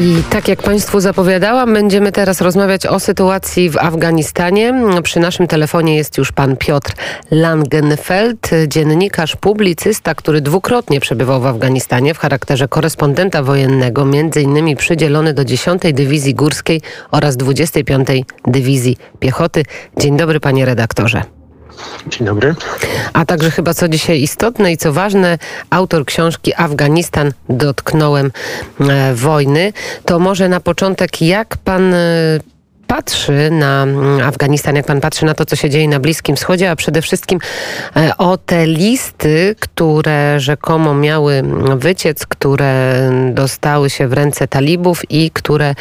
I tak jak Państwu zapowiadałam, będziemy teraz rozmawiać o sytuacji w Afganistanie. Przy naszym telefonie jest już pan Piotr Langenfeld, dziennikarz, publicysta, który dwukrotnie przebywał w Afganistanie w charakterze korespondenta wojennego, między innymi przydzielony do 10 Dywizji Górskiej oraz 25 Dywizji Piechoty. Dzień dobry panie redaktorze. Dzień dobry. A także chyba co dzisiaj istotne i co ważne, autor książki Afganistan dotknąłem e, wojny. To może na początek, jak pan e, patrzy na mm, Afganistan, jak pan patrzy na to, co się dzieje na Bliskim Wschodzie, a przede wszystkim e, o te listy, które rzekomo miały wyciec, które dostały się w ręce talibów i które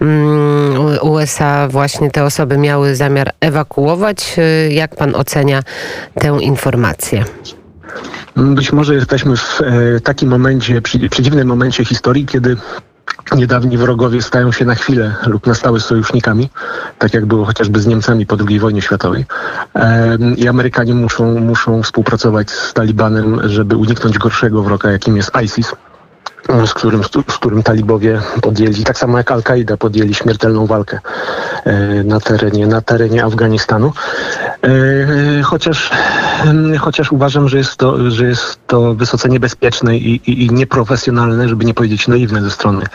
mm, USA właśnie te osoby miały zamiar ewakuować. E, jak pan ocenia tę informację? Być może jesteśmy w e, takim momencie, przedziwnym momencie historii, kiedy niedawni wrogowie stają się na chwilę lub na stałe sojusznikami, tak jak było chociażby z Niemcami po II wojnie światowej. I Amerykanie muszą, muszą współpracować z Talibanem, żeby uniknąć gorszego wroga, jakim jest ISIS z którym, z którym talibowie podjęli, tak samo jak Al-Kaida podjęli śmiertelną walkę e, na terenie, na terenie Afganistanu. E, chociaż, chociaż uważam, że jest to, że jest to wysoce niebezpieczne i, i, i nieprofesjonalne, żeby nie powiedzieć naiwne ze strony,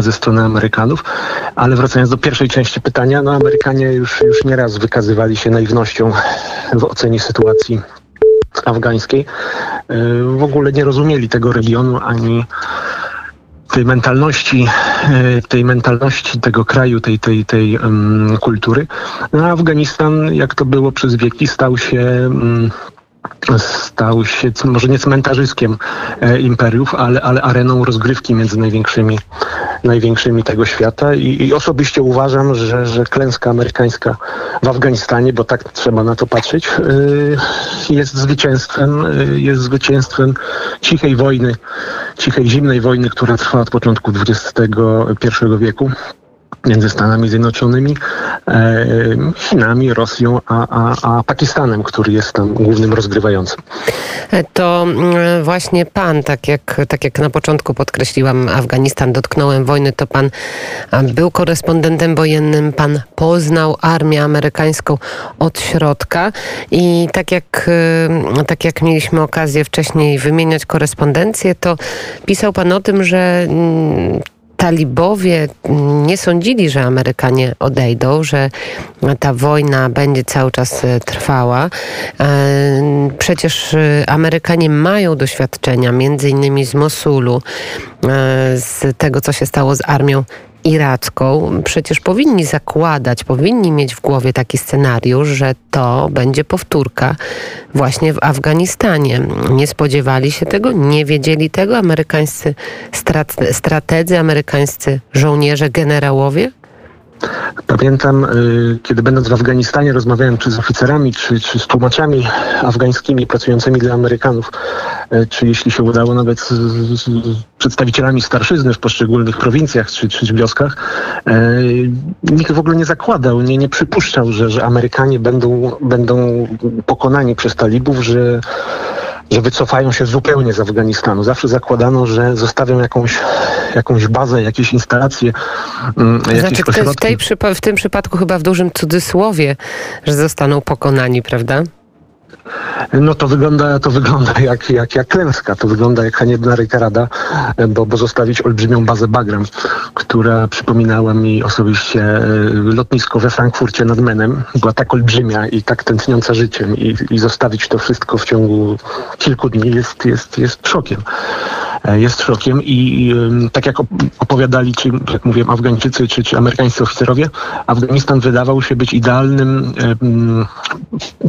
ze strony Amerykanów. Ale wracając do pierwszej części pytania, no Amerykanie już, już nieraz wykazywali się naiwnością w ocenie sytuacji afgańskiej. E, w ogóle nie rozumieli tego regionu ani tej mentalności, e, tej mentalności tego kraju, tej, tej, tej um, kultury. No, Afganistan, jak to było przez wieki, stał się um, stał się może nie cmentarzyskiem e, imperiów, ale, ale areną rozgrywki między największymi, największymi tego świata. I, i osobiście uważam, że, że klęska amerykańska w Afganistanie, bo tak trzeba na to patrzeć, e, jest zwycięstwem, e, jest zwycięstwem cichej wojny, cichej zimnej wojny, która trwa od początku XXI wieku między Stanami Zjednoczonymi, e, Chinami, Rosją, a, a, a Pakistanem, który jest tam głównym rozgrywającym. To mm, właśnie pan, tak jak, tak jak na początku podkreśliłam, Afganistan dotknąłem wojny, to pan był korespondentem wojennym, pan poznał armię amerykańską od środka i tak jak, tak jak mieliśmy okazję wcześniej wymieniać korespondencję, to pisał pan o tym, że mm, talibowie nie sądzili, że Amerykanie odejdą, że ta wojna będzie cały czas e, trwała. E, przecież e, Amerykanie mają doświadczenia, między innymi z Mosulu, z tego, co się stało z armią iracką, przecież powinni zakładać, powinni mieć w głowie taki scenariusz, że to będzie powtórka właśnie w Afganistanie. Nie spodziewali się tego, nie wiedzieli tego amerykańscy strategzy, amerykańscy żołnierze, generałowie? Pamiętam, y, kiedy będąc w Afganistanie rozmawiałem czy z oficerami, czy, czy z tłumaczami afgańskimi pracującymi dla Amerykanów, y, czy jeśli się udało nawet z, z, z przedstawicielami starszyzny w poszczególnych prowincjach czy, czy wioskach, y, nikt w ogóle nie zakładał, nie, nie przypuszczał, że, że Amerykanie będą, będą pokonani przez talibów, że że wycofają się zupełnie z Afganistanu. Zawsze zakładano, że zostawią jakąś, jakąś bazę, jakieś instalacje, mm, jakieś znaczy, w, tej, w tym przypadku chyba w dużym cudzysłowie, że zostaną pokonani, prawda? No to wygląda, to wygląda jak, jak, jak klęska, to wygląda jak haniebna rejterada, bo, bo zostawić olbrzymią bazę Bagram, która przypominała mi osobiście e, lotnisko we Frankfurcie nad Menem, była tak olbrzymia i tak tętniąca życiem i, i zostawić to wszystko w ciągu kilku dni jest, jest, jest szokiem. E, jest szokiem i tak jak opowiadali, czy jak mówiłem, Afgańczycy, czy, czy amerykańscy oficerowie, Afganistan wydawał się być idealnym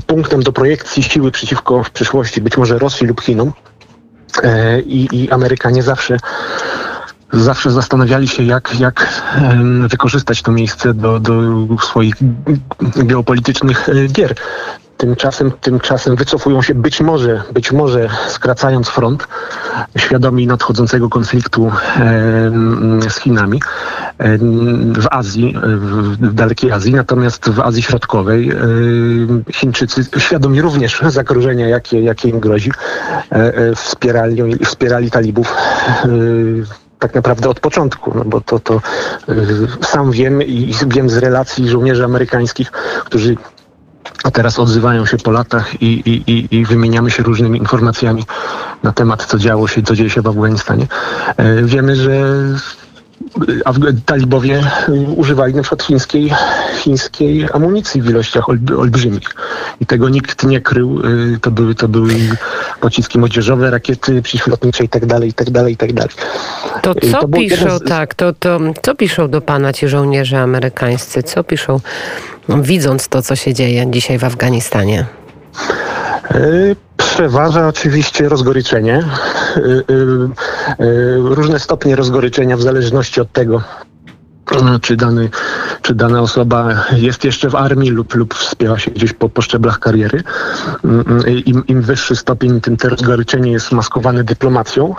punktem do projekcji siły przeciwko w przyszłości być może Rosji lub Chinom. E, I, i Amerykanie zawsze zawsze zastanawiali się, jak, jak wykorzystać to miejsce do, do swoich geopolitycznych e, gier. Tymczasem, tymczasem wycofują się być może, być może skracając front, świadomi nadchodzącego konfliktu z Chinami w Azji, w dalekiej Azji, natomiast w Azji Środkowej Chińczycy, świadomi również zagrożenia, jakie, jakie im grozi, e, e, wspierali, wspierali talibów tak naprawdę od początku, no bo to, to sam wiem i wiem z relacji żołnierzy amerykańskich, którzy a teraz odzywają się po latach i, i, i, i, wymieniamy się różnymi informacjami na temat, co działo się, co dzieje się w Afganistanie. Wiemy, że talibowie używali na przykład chińskiej, chińskiej amunicji w ilościach olbrzymich. I tego nikt nie krył. Y, to były, to były pociski młodzieżowe, rakiety przeciwlotnicze i tak dalej, i tak dalej, i tak dalej. To co to piszą, tak, to, to co piszą do pana ci żołnierze amerykańscy? Co piszą, widząc to, co się dzieje dzisiaj w Afganistanie? Y, przeważa oczywiście rozgoryczenie. Y, y, różne stopnie rozgoryczenia w zależności od tego, czy, dany, czy dana osoba jest jeszcze w armii lub, lub wspiera się gdzieś po, po szczeblach kariery. Im, Im wyższy stopień, tym to rozgoryczenie jest maskowane dyplomacją.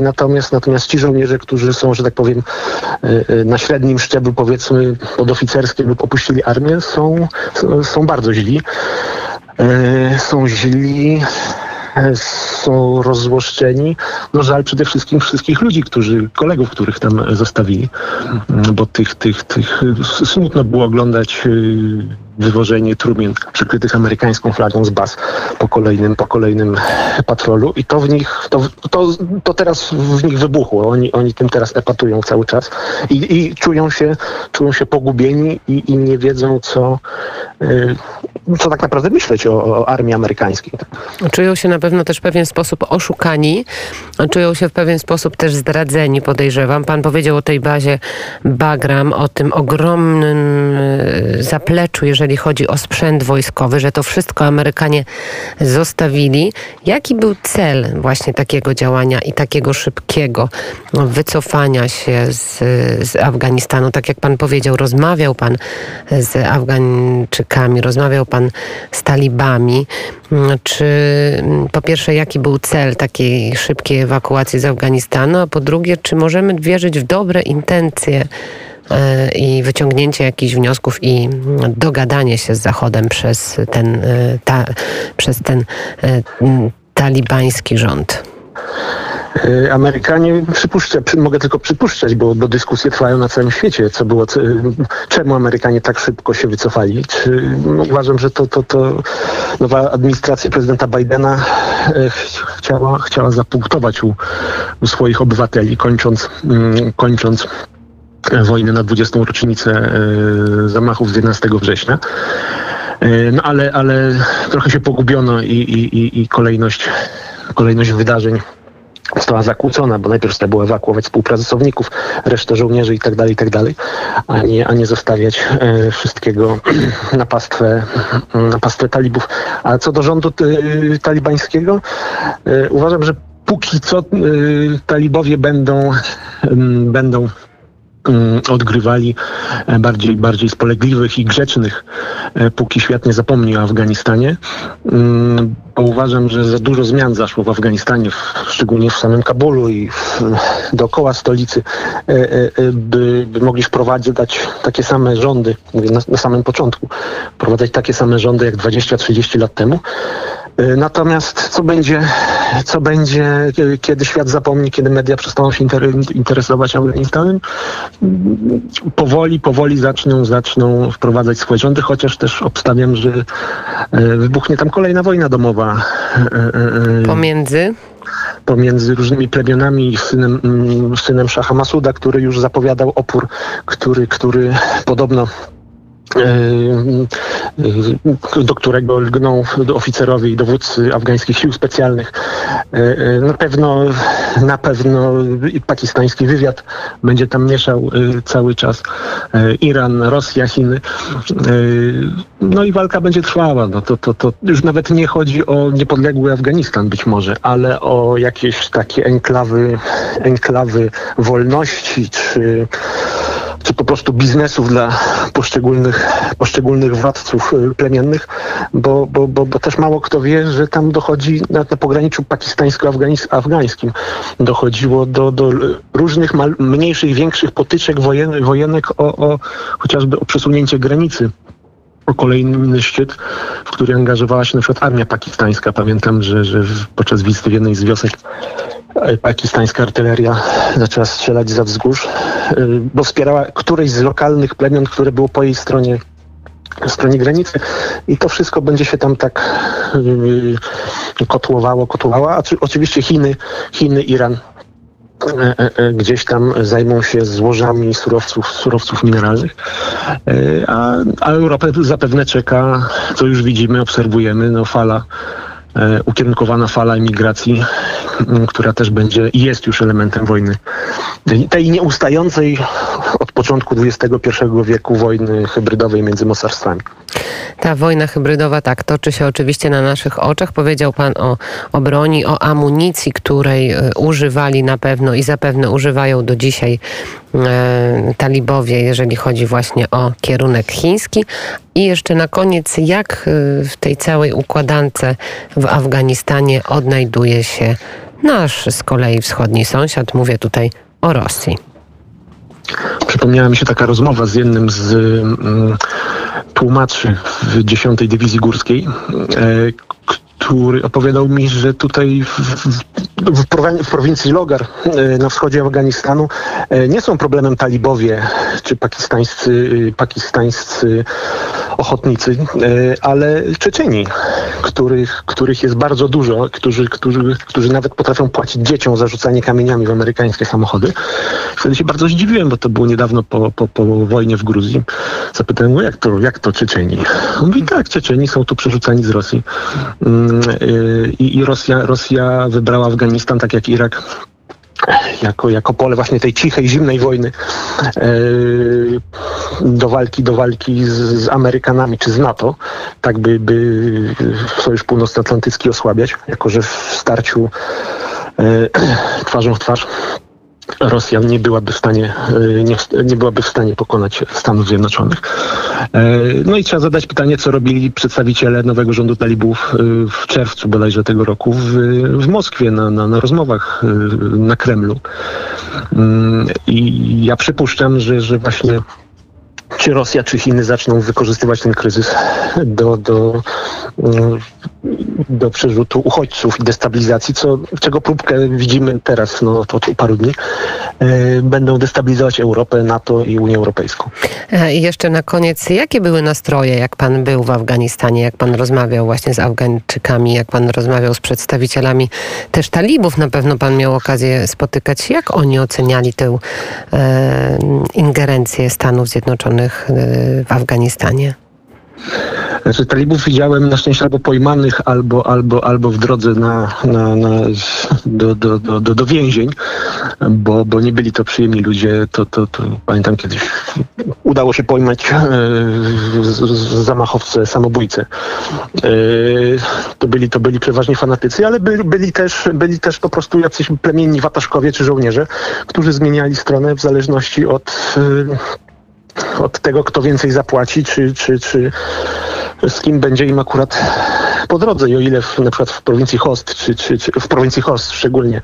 Natomiast, natomiast ci żołnierze, którzy są, że tak powiem, na średnim szczeblu, powiedzmy podoficerskim lub opuścili armię, są, są bardzo źli. E, są źli, e, są rozzłoszczeni. No żal przede wszystkim wszystkich ludzi, którzy, kolegów, których tam zostawili, bo tych, tych, tych smutno było oglądać y, wywożenie trumien przykrytych amerykańską flagą z baz po kolejnym, po kolejnym patrolu i to w nich, to, to, to teraz w nich wybuchło. Oni, oni tym teraz epatują cały czas i, i czują, się, czują się pogubieni i, i nie wiedzą, co, co tak naprawdę myśleć o, o armii amerykańskiej. Czują się na pewno też w pewien sposób oszukani, czują się w pewien sposób też zdradzeni, podejrzewam. Pan powiedział o tej bazie Bagram, o tym ogromnym y, zapleczu, jeżeli chodzi o sprzęt wojskowy, że to wszystko Amerykanie zostawili. Jaki był cel właśnie takiego działania i takiego szybkiego wycofania się z, z Afganistanu? Tak jak pan powiedział, rozmawiał pan z Afgańczykami, rozmawiał pan z talibami. Czy po pierwsze, jaki był cel takiej szybkiej ewakuacji z Afganistanu, a po drugie, czy możemy wierzyć w dobre intencje E, i wyciągnięcie jakichś wniosków i dogadanie się z Zachodem przez ten, e, ta, przez ten e, talibański rząd. Amerykanie przypuszcza, mogę tylko przypuszczać, bo, bo dyskusje trwają na całym świecie, co było, czemu Amerykanie tak szybko się wycofali. Czy, no, uważam, że to, to, to nowa administracja prezydenta Bidena chciała, chciała zapunktować u, u swoich obywateli, kończąc, mm, kończąc wojny na 20. rocznicę e, zamachów z 11 września. E, no ale, ale trochę się pogubiono i, i, i kolejność, kolejność wydarzeń została zakłócona, bo najpierw trzeba było ewakuować współpracowników, resztę żołnierzy i tak dalej, i tak a nie, a nie zostawiać e, wszystkiego na pastwę, na pastwę talibów. A co do rządu talibańskiego, uważam, że póki co talibowie będą, będą Mm, odgrywali e, bardziej, bardziej spolegliwych i grzecznych, e, póki świat nie zapomni o Afganistanie. Bo uważam, że za dużo zmian zaszło w Afganistanie, szczególnie w samym Kabulu i w, dookoła stolicy, e, by, by mogli wprowadzać takie same rządy, mówię na, na samym początku, wprowadzać takie same rządy jak 20-30 lat temu. Natomiast co będzie, co będzie, kiedy świat zapomni, kiedy media przestaną się interesować Afganistanem, powoli, powoli zaczną, zaczną wprowadzać swoje rządy, chociaż też obstawiam, że e, wybuchnie tam kolejna wojna domowa. E, e, Pomiędzy? pomiędzy różnymi plemionami i synem, mm, synem Szacha Masuda, który już zapowiadał opór, który, który podobno do którego lgną oficerowie i dowódcy afgańskich sił specjalnych. Na pewno, na pewno pakistański wywiad będzie tam mieszał cały czas. Iran, Rosja, Chiny. No i walka będzie trwała. No to, to, to już nawet nie chodzi o niepodległy Afganistan być może, ale o jakieś takie enklawy, enklawy wolności czy czy po prostu biznesów dla poszczególnych, poszczególnych władców y, plemiennych, bo, bo, bo, bo też mało kto wie, że tam dochodzi na, na pograniczu pakistańsko-afgańskim dochodziło do, do różnych mal, mniejszych, większych potyczek wojen, wojenek o, o chociażby o przesunięcie granicy o kolejny szczyt, w który angażowała się na przykład armia pakistańska. Pamiętam, że, że podczas wizyty w jednej z wiosek e, pakistańska artyleria zaczęła strzelać za wzgórz, e, bo wspierała któreś z lokalnych plemion, które było po jej stronie stronie granicy. I to wszystko będzie się tam tak yy, kotłowało, kotłowało, a czy, oczywiście Chiny, Chiny, Iran. e, e, gdzieś tam zajmą się złożami surowców, surowców mineralnych, e, a, a Europę zapewne czeka, co już widzimy, obserwujemy, no fala ukierunkowana fala emigracji, która też będzie i jest już elementem wojny. Tej nieustającej od początku XXI wieku wojny hybrydowej między mocarstwami. Ta wojna hybrydowa tak toczy się oczywiście na naszych oczach. Powiedział Pan o, o broni, o amunicji, której e, używali na pewno i zapewne używają do dzisiaj e, talibowie, jeżeli chodzi właśnie o kierunek chiński. I jeszcze na koniec, jak e, w tej całej układance w Afganistanie odnajduje się nasz z kolei wschodni sąsiad? Mówię tutaj o Rosji. Przypomniała mi się taka rozmowa z jednym z mm, tłumaczy w 10 Dywizji Górskiej, e, który opowiadał mi, że tutaj w, w, w, prowincji Logar e, na wschodzie Afganistanu e, nie są problemem talibowie czy pakistańscy, pakistańscy ochotnicy, ale Czeczeni, których, których jest bardzo dużo, którzy, którzy, którzy nawet potrafią płacić dzieciom za rzucanie kamieniami w amerykańskie samochody. Wtedy się bardzo zdziwiłem, bo to było niedawno po, po, po wojnie w Gruzji. Zapytałem go, jak to, jak to Czeczeni? On mówi, tak, Czeczeni są tu przerzucani z Rosji. Mm, y, I, i Rosja, Rosja wybrała Afganistan, tak jak Irak, jako, jako pole właśnie tej cichej, zimnej wojny e, do walki, do walki z, z, Amerykanami czy z NATO, tak by, by Sojusz Północnoatlantycki osłabiać, jako że w starciu e, twarzą w twarz Rosja nie byłaby w stanie, e, nie, nie, byłaby w stanie pokonać Stanów Zjednoczonych. E, no i trzeba zadać pytanie, co robili przedstawiciele nowego rządu talibów e, w czerwcu bodajże tego roku w, w Moskwie na, na, na rozmowach na Kremlu. Mm, I ja przypuszczam, że, że właśnie czy Rosja, czy Chiny zaczną wykorzystywać ten kryzys do, do, do przerzutu uchodźców i destabilizacji, co, czego próbkę widzimy teraz no, od paru dni, e, będą destabilizować Europę, NATO i Unię Europejską. E, I jeszcze na koniec, jakie były nastroje, jak pan był w Afganistanie, jak pan rozmawiał właśnie z Afgańczykami, jak pan rozmawiał z przedstawicielami też talibów, na pewno pan miał okazję spotykać, jak oni oceniali tę e, ingerencję Stanów Zjednoczonych e, w Afganistanie? Znaczy talibów widziałem na szczęście albo pojmanych, albo, albo, albo w drodze na, na, na, do, do, do, do, więzień, bo, bo nie byli to przyjemni ludzie. To, to, to pamiętam kiedyś udało się pojmać e, zamachowce, samobójce. E, to, byli, to byli przeważnie fanatycy, ale byli, byli, też, byli też po prostu jacyś plemienni wataszkowie czy żołnierze, którzy zmieniali stronę w zależności od e, od tego, kto więcej zapłaci, czy, czy, czy z kim będzie im akurat po drodze. I o ile w, na przykład w prowincji Host, czy, czy, czy w prowincji Host szczególnie,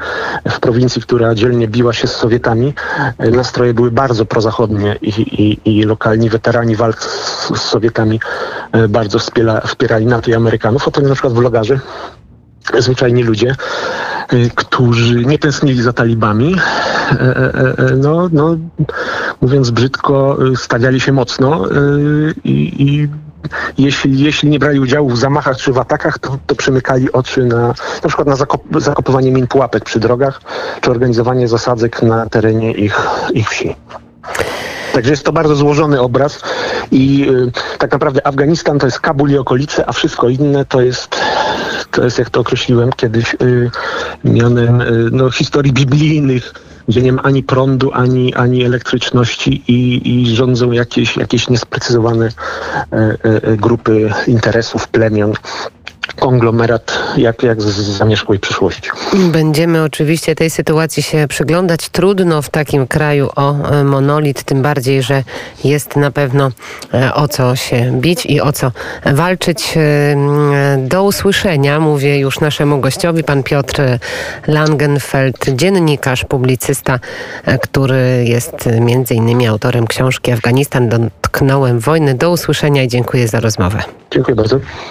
w prowincji, która dzielnie biła się z Sowietami, e, nastroje były bardzo prozachodnie i, i, i lokalni weterani walk z, z Sowietami e, bardzo wspiera, wspierali NATO i Amerykanów. Oto na przykład w Logarze zwyczajni ludzie, y, którzy nie tęsknili za talibami, e, e, e, no, no, mówiąc brzydko, y, stawiali się mocno y, i, i jeśli, jeśli nie brali udziału w zamachach czy w atakach, to, to przymykali oczy na na przykład na zakop, zakopywanie min pułapek przy drogach, czy organizowanie zasadzek na terenie ich, ich wsi. Także jest to bardzo złożony obraz i y, tak naprawdę Afganistan to jest Kabul i okolice, a wszystko inne to jest to jest, jak to określiłem kiedyś, y, mianem y, no, historii biblijnych, gdzie nie ma ani prądu, ani, ani elektryczności i, i rządzą jakieś, jakieś niesprecyzowane e, e, grupy interesów, plemion konglomerat jak, jak z zamierzchłej przyszłości. Będziemy oczywiście tej sytuacji się przyglądać. Trudno w takim kraju o e, monolit, tym bardziej, że jest na pewno e, o co się bić i o co walczyć. E, do usłyszenia, mówię już naszemu gościowi, pan Piotr Langenfeld, dziennikarz, publicysta, który jest między innymi autorem książki Afganistan dotknąłem wojny. Do usłyszenia i dziękuję za rozmowę. Dziękuję bardzo.